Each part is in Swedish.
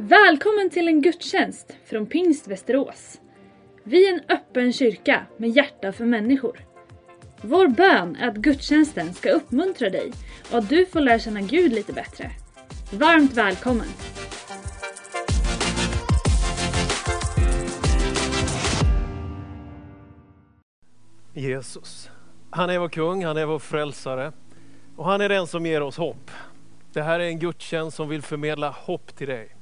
Välkommen till en gudstjänst från Pingst Västerås. Vi är en öppen kyrka med hjärta för människor. Vår bön är att gudstjänsten ska uppmuntra dig och att du får lära känna Gud lite bättre. Varmt välkommen! Jesus. Han är vår kung, han är vår frälsare och han är den som ger oss hopp. Det här är en gudstjänst som vill förmedla hopp till dig.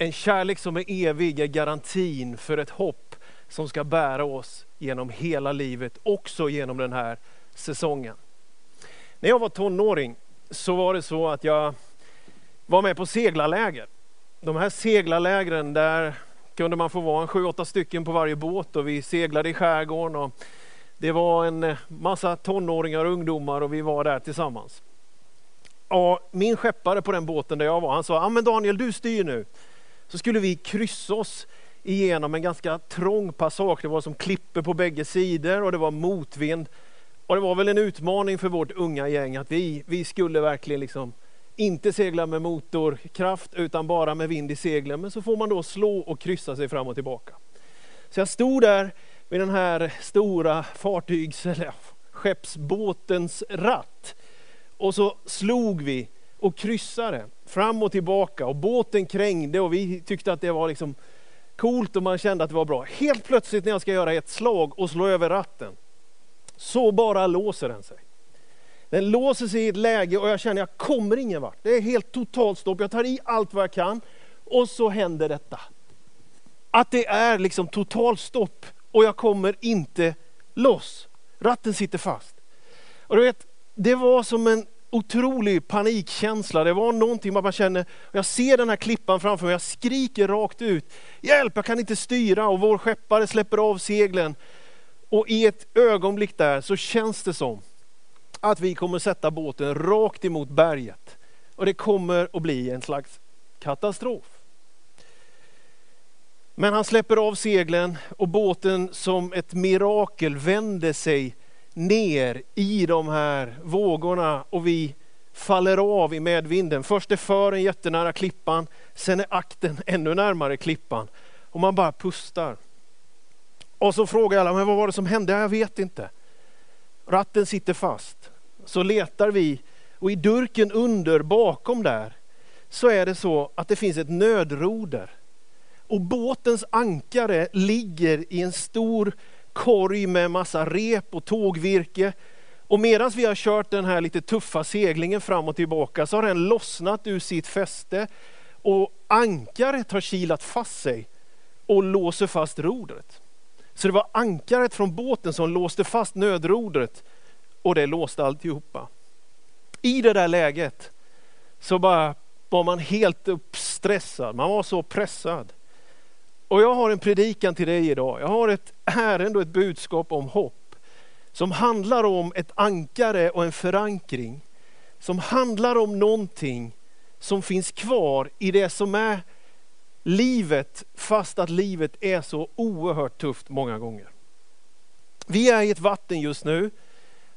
En kärlek som är evig är garantin för ett hopp som ska bära oss genom hela livet, också genom den här säsongen. När jag var tonåring så var det så att jag var med på seglarläger. De här seglarlägren där kunde man få vara en sju, åtta stycken på varje båt och vi seglade i skärgården. Och det var en massa tonåringar och ungdomar och vi var där tillsammans. Och min skeppare på den båten där jag var, han sa, ah, men Daniel du styr nu. Så skulle vi kryssa oss igenom en ganska trång passage. Det var som klipper på bägge sidor och det var motvind. Och det var väl en utmaning för vårt unga gäng att vi, vi skulle verkligen liksom inte segla med motorkraft utan bara med vind i seglen. Men så får man då slå och kryssa sig fram och tillbaka. Så jag stod där vid den här stora fartygs eller skeppsbåtens ratt. Och så slog vi och kryssade fram och tillbaka och båten krängde och vi tyckte att det var liksom coolt och man kände att det var bra. Helt plötsligt när jag ska göra ett slag och slå över ratten, så bara låser den sig. Den låser sig i ett läge och jag känner att jag kommer ingen vart. Det är helt totalt stopp. Jag tar i allt vad jag kan och så händer detta. Att det är liksom totalt stopp och jag kommer inte loss. Ratten sitter fast. Och du vet, det var som en otrolig panikkänsla. Det var någonting man känner, jag ser den här klippan framför mig, jag skriker rakt ut. Hjälp, jag kan inte styra och vår skeppare släpper av seglen. Och i ett ögonblick där så känns det som att vi kommer sätta båten rakt emot berget. Och det kommer att bli en slags katastrof. Men han släpper av seglen och båten som ett mirakel vänder sig ner i de här vågorna och vi faller av i medvinden. Först är fören jättenära klippan, sen är akten ännu närmare klippan. Och man bara pustar. Och så frågar alla, men vad var det som hände? Jag vet inte. Ratten sitter fast. Så letar vi och i durken under, bakom där, så är det så att det finns ett nödroder. Och båtens ankare ligger i en stor korg med massa rep och tågvirke. Och medan vi har kört den här lite tuffa seglingen fram och tillbaka så har den lossnat ur sitt fäste och ankaret har kilat fast sig och låser fast rodret. Så det var ankaret från båten som låste fast nödrodret och det låste alltihopa. I det där läget så bara var man helt uppstressad, man var så pressad. Och jag har en predikan till dig idag. Jag har ett ärende och ett budskap om hopp. Som handlar om ett ankare och en förankring. Som handlar om någonting som finns kvar i det som är livet, fast att livet är så oerhört tufft många gånger. Vi är i ett vatten just nu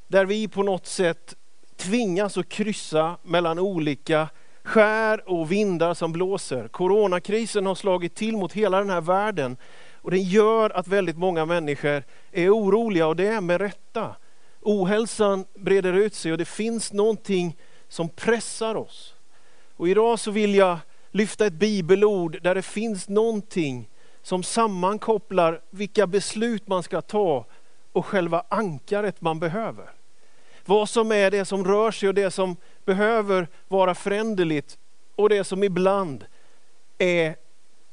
där vi på något sätt tvingas att kryssa mellan olika skär och vindar som blåser. Coronakrisen har slagit till mot hela den här världen och den gör att väldigt många människor är oroliga och det är med rätta. Ohälsan breder ut sig och det finns någonting som pressar oss. Och idag så vill jag lyfta ett bibelord där det finns någonting som sammankopplar vilka beslut man ska ta och själva ankaret man behöver. Vad som är det som rör sig och det som behöver vara föränderligt och det som ibland är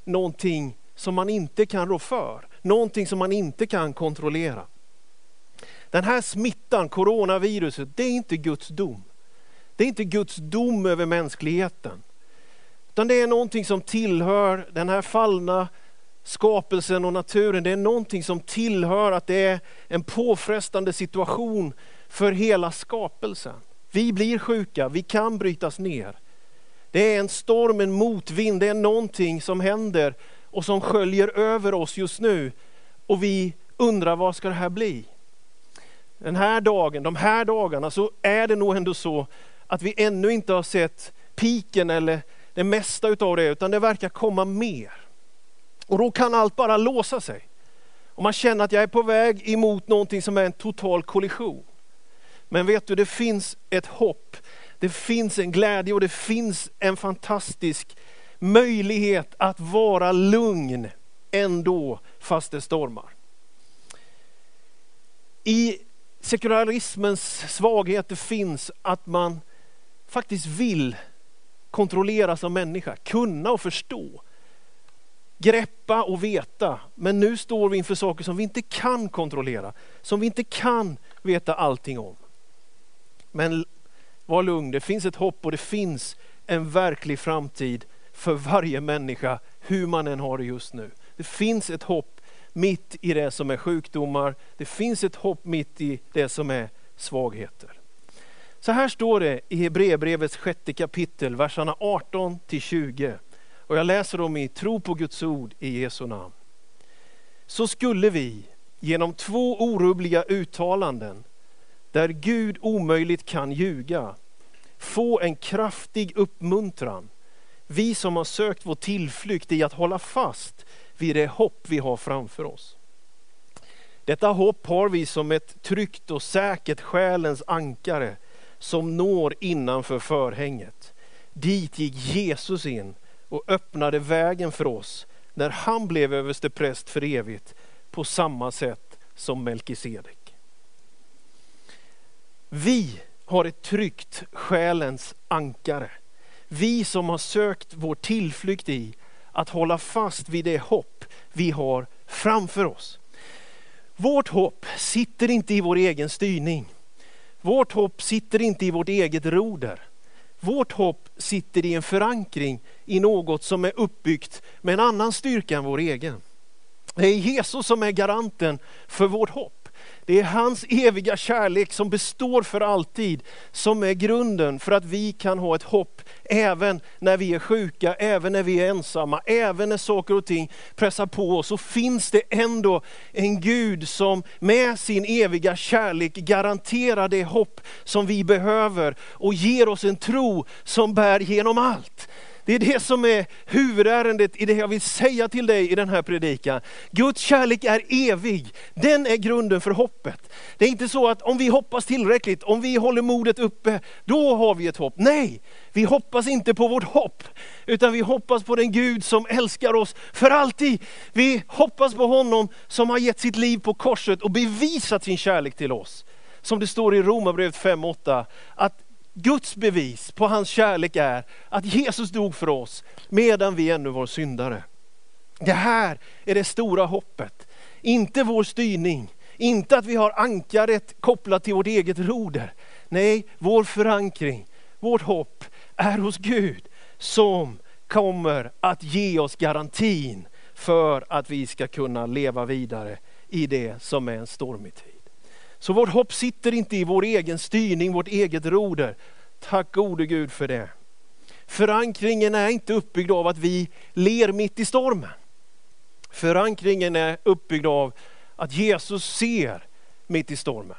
någonting som man inte kan rå för, någonting som man inte kan kontrollera. Den här smittan, coronaviruset, det är inte Guds dom. Det är inte Guds dom över mänskligheten. Utan det är någonting som tillhör den här fallna skapelsen och naturen. Det är någonting som tillhör att det är en påfrestande situation för hela skapelsen. Vi blir sjuka, vi kan brytas ner. Det är en storm, en motvind, det är någonting som händer och som sköljer över oss just nu. Och vi undrar vad ska det här bli? Den här dagen, de här dagarna så är det nog ändå så att vi ännu inte har sett piken eller det mesta utav det, utan det verkar komma mer. Och då kan allt bara låsa sig. Och man känner att jag är på väg emot någonting som är en total kollision. Men vet du, det finns ett hopp, det finns en glädje och det finns en fantastisk möjlighet att vara lugn ändå fast det stormar. I sekularismens svaghet det finns att man faktiskt vill kontrollera som människa, kunna och förstå. Greppa och veta. Men nu står vi inför saker som vi inte kan kontrollera, som vi inte kan veta allting om. Men var lugn, det finns ett hopp och det finns en verklig framtid för varje människa, hur man än har det just nu. Det finns ett hopp mitt i det som är sjukdomar. Det finns ett hopp mitt i det som är svagheter. Så här står det i Hebreerbrevets sjätte kapitel, verserna 18 till 20. Och jag läser dem i tro på Guds ord i Jesu namn. Så skulle vi genom två orubbliga uttalanden, där Gud omöjligt kan ljuga, få en kraftig uppmuntran. Vi som har sökt vår tillflykt i att hålla fast vid det hopp vi har framför oss. Detta hopp har vi som ett tryggt och säkert själens ankare som når innanför förhänget. Dit gick Jesus in och öppnade vägen för oss när han blev överstepräst för evigt på samma sätt som Melkisedek. Vi har ett tryggt själens ankare. Vi som har sökt vår tillflykt i att hålla fast vid det hopp vi har framför oss. Vårt hopp sitter inte i vår egen styrning. Vårt hopp sitter inte i vårt eget roder. Vårt hopp sitter i en förankring i något som är uppbyggt med en annan styrka än vår egen. Det är Jesus som är garanten för vårt hopp. Det är hans eviga kärlek som består för alltid, som är grunden för att vi kan ha ett hopp även när vi är sjuka, även när vi är ensamma, även när saker och ting pressar på oss. Så finns det ändå en Gud som med sin eviga kärlek garanterar det hopp som vi behöver och ger oss en tro som bär genom allt. Det är det som är huvudärendet i det jag vill säga till dig i den här predikan. Guds kärlek är evig. Den är grunden för hoppet. Det är inte så att om vi hoppas tillräckligt, om vi håller modet uppe, då har vi ett hopp. Nej, vi hoppas inte på vårt hopp, utan vi hoppas på den Gud som älskar oss för alltid. Vi hoppas på honom som har gett sitt liv på korset och bevisat sin kärlek till oss. Som det står i Romarbrevet 5.8, att Guds bevis på hans kärlek är att Jesus dog för oss medan vi ännu var syndare. Det här är det stora hoppet. Inte vår styrning, inte att vi har ankaret kopplat till vårt eget roder. Nej, vår förankring, vårt hopp är hos Gud som kommer att ge oss garantin för att vi ska kunna leva vidare i det som är en stormig tid. Så vårt hopp sitter inte i vår egen styrning, vårt eget roder. Tack gode Gud för det. Förankringen är inte uppbyggd av att vi ler mitt i stormen. Förankringen är uppbyggd av att Jesus ser mitt i stormen.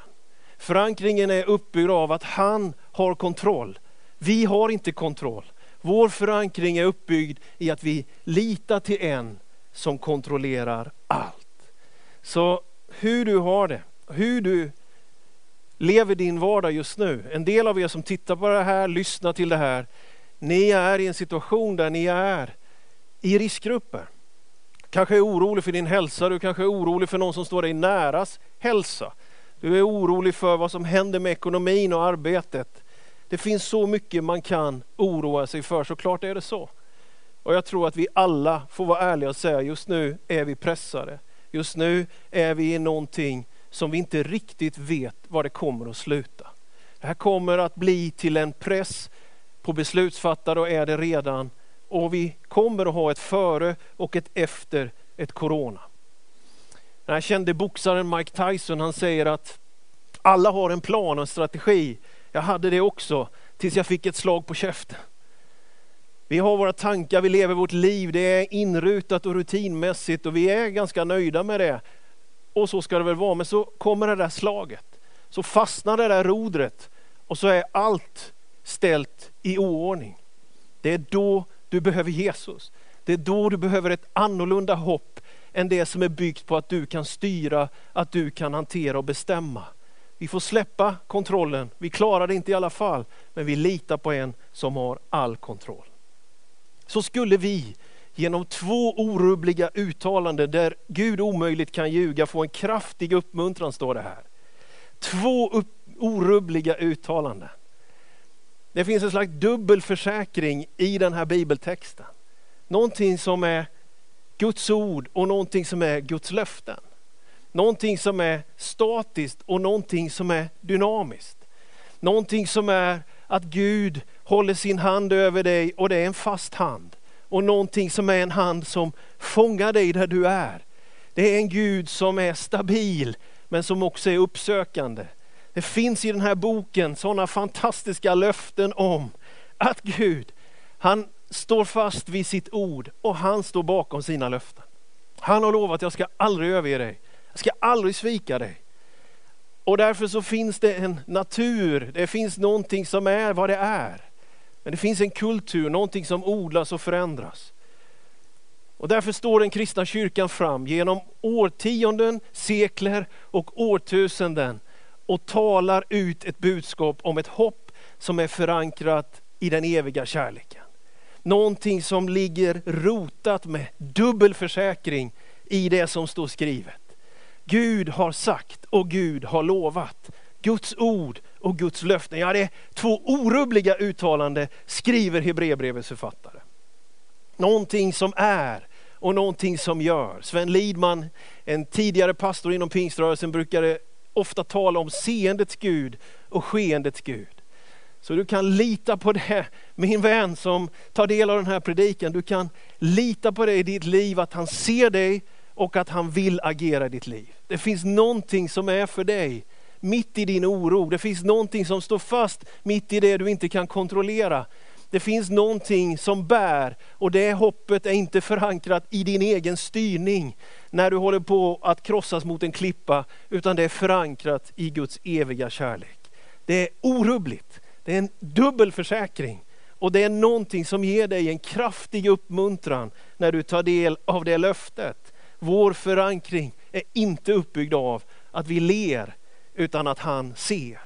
Förankringen är uppbyggd av att han har kontroll. Vi har inte kontroll. Vår förankring är uppbyggd i att vi litar till en som kontrollerar allt. Så hur du har det, hur du lever din vardag just nu. En del av er som tittar på det här, lyssnar till det här, ni är i en situation där ni är i riskgrupper. Kanske är orolig för din hälsa, du kanske är orolig för någon som står dig näras hälsa. Du är orolig för vad som händer med ekonomin och arbetet. Det finns så mycket man kan oroa sig för, såklart är det så. Och jag tror att vi alla får vara ärliga och säga just nu är vi pressade. Just nu är vi i någonting som vi inte riktigt vet var det kommer att sluta. Det här kommer att bli till en press på beslutsfattare och är det redan. Och vi kommer att ha ett före och ett efter ett corona. Den här kände boxaren Mike Tyson han säger att alla har en plan och en strategi. Jag hade det också tills jag fick ett slag på käften. Vi har våra tankar, vi lever vårt liv, det är inrutat och rutinmässigt och vi är ganska nöjda med det. Och så ska det väl vara, men så kommer det där slaget. Så fastnar det där rodret och så är allt ställt i oordning. Det är då du behöver Jesus. Det är då du behöver ett annorlunda hopp än det som är byggt på att du kan styra, att du kan hantera och bestämma. Vi får släppa kontrollen, vi klarar det inte i alla fall, men vi litar på en som har all kontroll. Så skulle vi genom två orubbliga uttalanden där Gud omöjligt kan ljuga få en kraftig uppmuntran, står det här. Två upp, orubbliga uttalanden. Det finns en slags dubbel försäkring i den här bibeltexten. Någonting som är Guds ord och någonting som är Guds löften. Någonting som är statiskt och någonting som är dynamiskt. Någonting som är att Gud håller sin hand över dig och det är en fast hand. Och någonting som är en hand som fångar dig där du är. Det är en Gud som är stabil men som också är uppsökande. Det finns i den här boken sådana fantastiska löften om att Gud, han står fast vid sitt ord och han står bakom sina löften. Han har lovat jag ska aldrig överge dig. Jag ska aldrig svika dig. Och därför så finns det en natur, det finns någonting som är vad det är. Men det finns en kultur, någonting som odlas och förändras. Och därför står den kristna kyrkan fram genom årtionden, sekler och årtusenden och talar ut ett budskap om ett hopp som är förankrat i den eviga kärleken. Någonting som ligger rotat med dubbel försäkring i det som står skrivet. Gud har sagt och Gud har lovat. Guds ord och Guds löften. Ja, det är två orubbliga uttalanden skriver Hebreerbrevets författare. Någonting som är och någonting som gör. Sven Lidman, en tidigare pastor inom pingströrelsen, brukade ofta tala om seendets Gud och skeendets Gud. Så du kan lita på det, min vän som tar del av den här predikan. Du kan lita på det i ditt liv, att han ser dig och att han vill agera i ditt liv. Det finns någonting som är för dig mitt i din oro. Det finns någonting som står fast mitt i det du inte kan kontrollera. Det finns någonting som bär och det hoppet är inte förankrat i din egen styrning när du håller på att krossas mot en klippa, utan det är förankrat i Guds eviga kärlek. Det är orubbligt, det är en dubbel försäkring och det är någonting som ger dig en kraftig uppmuntran när du tar del av det löftet. Vår förankring är inte uppbyggd av att vi ler, utan att han ser.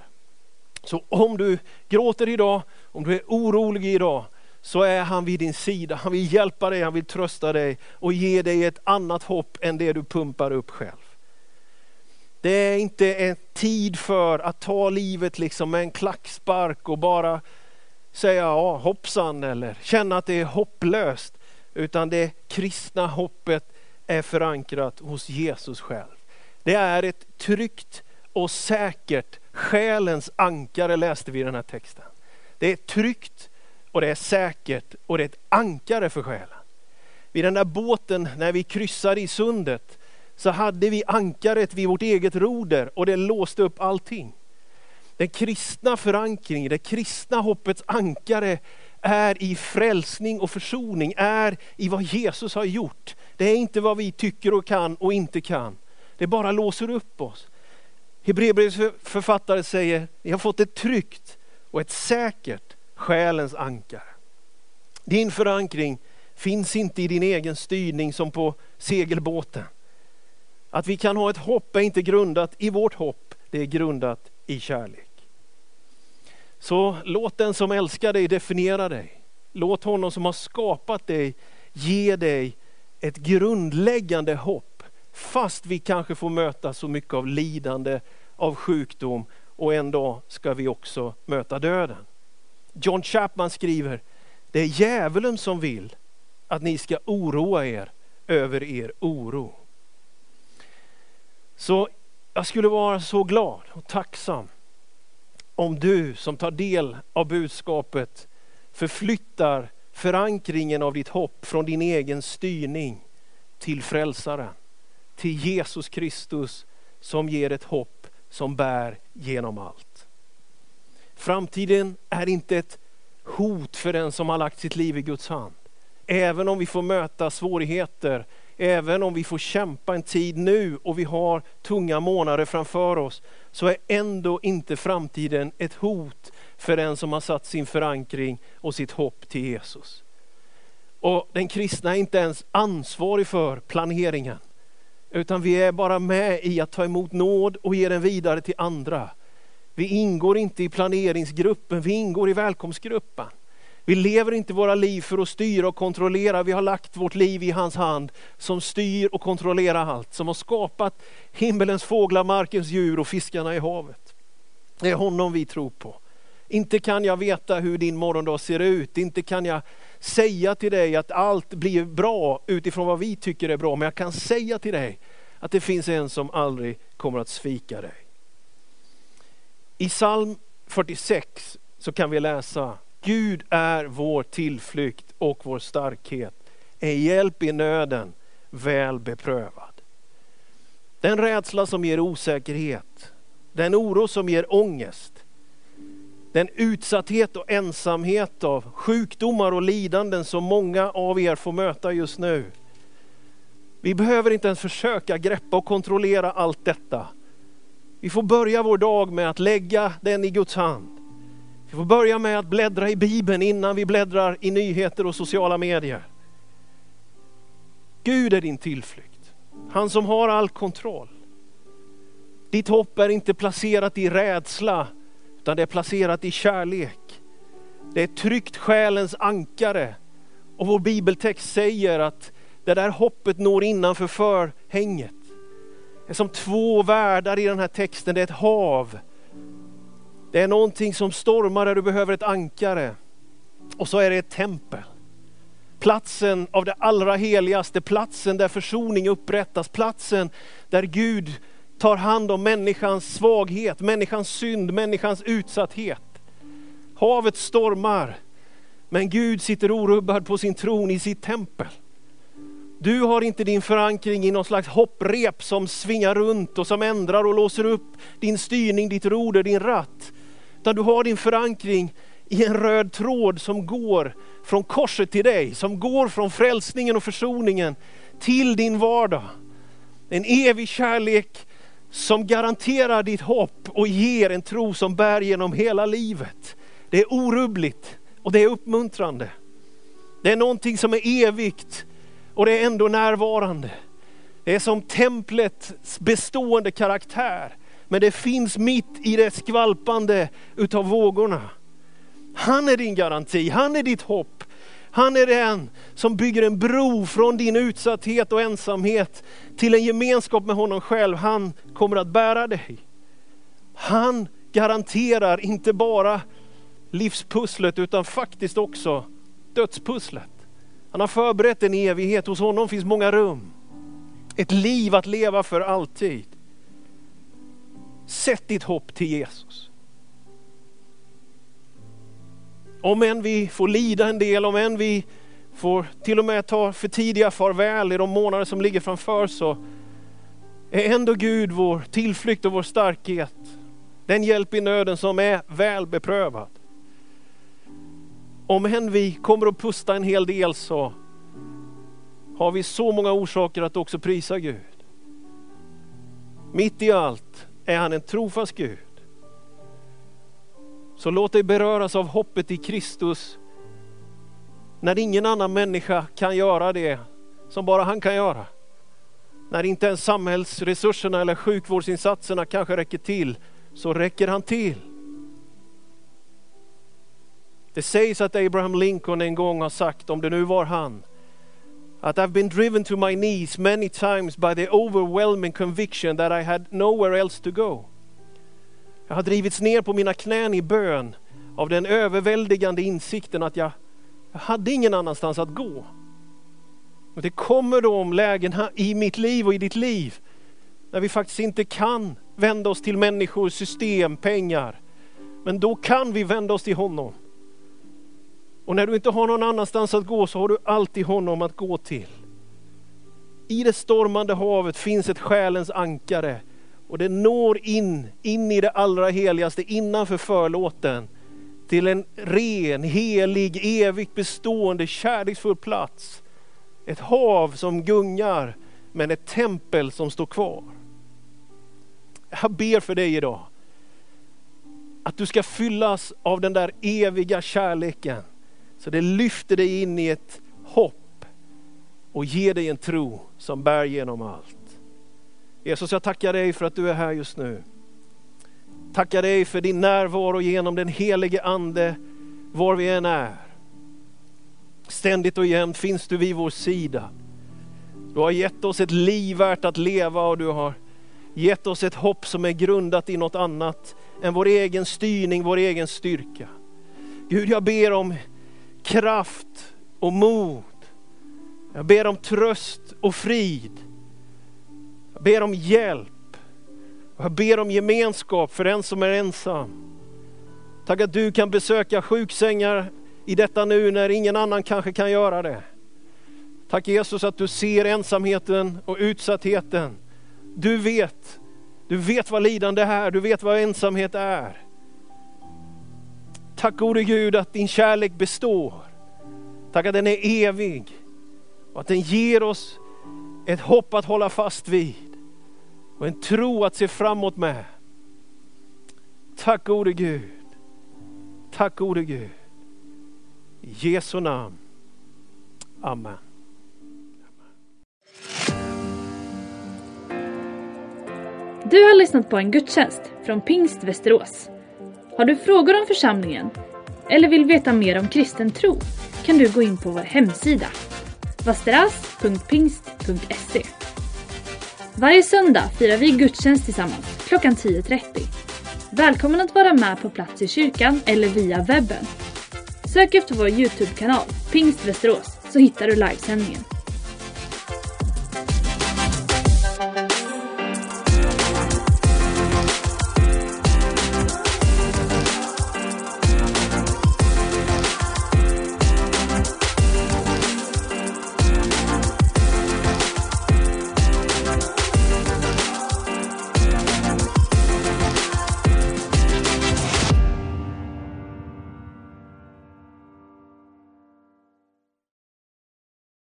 Så om du gråter idag, om du är orolig idag, så är han vid din sida. Han vill hjälpa dig, han vill trösta dig och ge dig ett annat hopp än det du pumpar upp själv. Det är inte en tid för att ta livet liksom med en klackspark och bara säga ja, hoppsan eller känna att det är hopplöst. Utan det kristna hoppet är förankrat hos Jesus själv. Det är ett tryggt och säkert själens ankare läste vi i den här texten. Det är tryggt och det är säkert och det är ett ankare för själen. Vid den där båten när vi kryssade i sundet så hade vi ankaret vid vårt eget roder och det låste upp allting. Den kristna förankringen, det kristna hoppets ankare är i frälsning och försoning, är i vad Jesus har gjort. Det är inte vad vi tycker och kan och inte kan. Det bara låser upp oss. Hebreerbrevets författare säger, ni har fått ett tryggt och ett säkert själens ankare. Din förankring finns inte i din egen styrning som på segelbåten. Att vi kan ha ett hopp är inte grundat i vårt hopp, det är grundat i kärlek. Så låt den som älskar dig definiera dig. Låt honom som har skapat dig ge dig ett grundläggande hopp. Fast vi kanske får möta så mycket av lidande, av sjukdom och en dag ska vi också möta döden. John Chapman skriver, det är djävulen som vill att ni ska oroa er över er oro. Så jag skulle vara så glad och tacksam om du som tar del av budskapet förflyttar förankringen av ditt hopp från din egen styrning till frälsaren, till Jesus Kristus som ger ett hopp som bär genom allt. Framtiden är inte ett hot för den som har lagt sitt liv i Guds hand. Även om vi får möta svårigheter, även om vi får kämpa en tid nu och vi har tunga månader framför oss, så är ändå inte framtiden ett hot för den som har satt sin förankring och sitt hopp till Jesus. Och den kristna är inte ens ansvarig för planeringen. Utan vi är bara med i att ta emot nåd och ge den vidare till andra. Vi ingår inte i planeringsgruppen, vi ingår i välkomstgruppen. Vi lever inte våra liv för att styra och kontrollera. Vi har lagt vårt liv i hans hand som styr och kontrollerar allt. Som har skapat himmelens fåglar, markens djur och fiskarna i havet. Det är honom vi tror på. Inte kan jag veta hur din morgondag ser ut. Inte kan jag säga till dig att allt blir bra utifrån vad vi tycker är bra. Men jag kan säga till dig att det finns en som aldrig kommer att svika dig. I psalm 46 så kan vi läsa Gud är vår tillflykt och vår starkhet, en hjälp i nöden, väl beprövad. Den rädsla som ger osäkerhet, den oro som ger ångest, den utsatthet och ensamhet av sjukdomar och lidanden som många av er får möta just nu. Vi behöver inte ens försöka greppa och kontrollera allt detta. Vi får börja vår dag med att lägga den i Guds hand. Vi får börja med att bläddra i Bibeln innan vi bläddrar i nyheter och sociala medier. Gud är din tillflykt. Han som har all kontroll. Ditt hopp är inte placerat i rädsla, utan det är placerat i kärlek. Det är tryggt själens ankare. Och vår bibeltext säger att det där hoppet når innanför förhänget. Det är som två världar i den här texten, det är ett hav. Det är någonting som stormar där du behöver ett ankare. Och så är det ett tempel. Platsen av det allra heligaste, platsen där försoning upprättas, platsen där Gud tar hand om människans svaghet, människans synd, människans utsatthet. Havet stormar, men Gud sitter orubbad på sin tron i sitt tempel. Du har inte din förankring i någon slags hopprep som svingar runt och som ändrar och låser upp din styrning, ditt roder, din ratt. Utan du har din förankring i en röd tråd som går från korset till dig, som går från frälsningen och försoningen till din vardag. En evig kärlek som garanterar ditt hopp och ger en tro som bär genom hela livet. Det är orubbligt och det är uppmuntrande. Det är någonting som är evigt och det är ändå närvarande. Det är som templets bestående karaktär. Men det finns mitt i det skvalpande utav vågorna. Han är din garanti, han är ditt hopp. Han är den som bygger en bro från din utsatthet och ensamhet till en gemenskap med honom själv. Han kommer att bära dig. Han garanterar inte bara livspusslet utan faktiskt också dödspusslet. Han har förberett en evighet, hos honom finns många rum. Ett liv att leva för alltid. Sätt ditt hopp till Jesus. Om än vi får lida en del, om än vi får till och med ta för tidiga farväl i de månader som ligger framför så är ändå Gud vår tillflykt och vår starkhet. Den hjälp i nöden som är väl beprövad. Om än vi kommer att pusta en hel del så har vi så många orsaker att också prisa Gud. Mitt i allt är han en trofast Gud. Så låt dig beröras av hoppet i Kristus när ingen annan människa kan göra det som bara han kan göra. När inte ens samhällsresurserna eller sjukvårdsinsatserna kanske räcker till, så räcker han till. Det sägs att Abraham Lincoln en gång har sagt, om det nu var han, att I've been driven to my knees many times by the overwhelming conviction that I had nowhere else to go. Jag har drivits ner på mina knän i bön av den överväldigande insikten att jag, jag hade ingen annanstans att gå. Och det kommer de lägen i mitt liv och i ditt liv när vi faktiskt inte kan vända oss till människor, system, pengar. Men då kan vi vända oss till honom. Och när du inte har någon annanstans att gå så har du alltid honom att gå till. I det stormande havet finns ett själens ankare och det når in, in i det allra heligaste innanför förlåten till en ren, helig, evigt bestående, kärleksfull plats. Ett hav som gungar men ett tempel som står kvar. Jag ber för dig idag att du ska fyllas av den där eviga kärleken så det lyfter dig in i ett hopp och ger dig en tro som bär genom allt. Jesus, jag tackar dig för att du är här just nu. Tackar dig för din närvaro genom den helige Ande var vi än är. Ständigt och jämt finns du vid vår sida. Du har gett oss ett liv värt att leva och du har gett oss ett hopp som är grundat i något annat än vår egen styrning, vår egen styrka. Gud, jag ber om kraft och mod. Jag ber om tröst och frid. Jag ber om hjälp. Jag ber om gemenskap för den som är ensam. Tack att du kan besöka sjuksängar i detta nu när ingen annan kanske kan göra det. Tack Jesus att du ser ensamheten och utsattheten. Du vet, du vet vad lidande är, du vet vad ensamhet är. Tack gode Gud att din kärlek består. Tack att den är evig och att den ger oss ett hopp att hålla fast vid och en tro att se framåt med. Tack gode Gud. Tack gode Gud. I Jesu namn. Amen. Du har lyssnat på en gudstjänst från Pingst Västerås. Har du frågor om församlingen eller vill veta mer om kristen tro kan du gå in på vår hemsida vasteras.pingst.se varje söndag firar vi gudstjänst tillsammans klockan 10.30. Välkommen att vara med på plats i kyrkan eller via webben. Sök efter vår Youtube-kanal Pingst Västerås så hittar du livesändningen.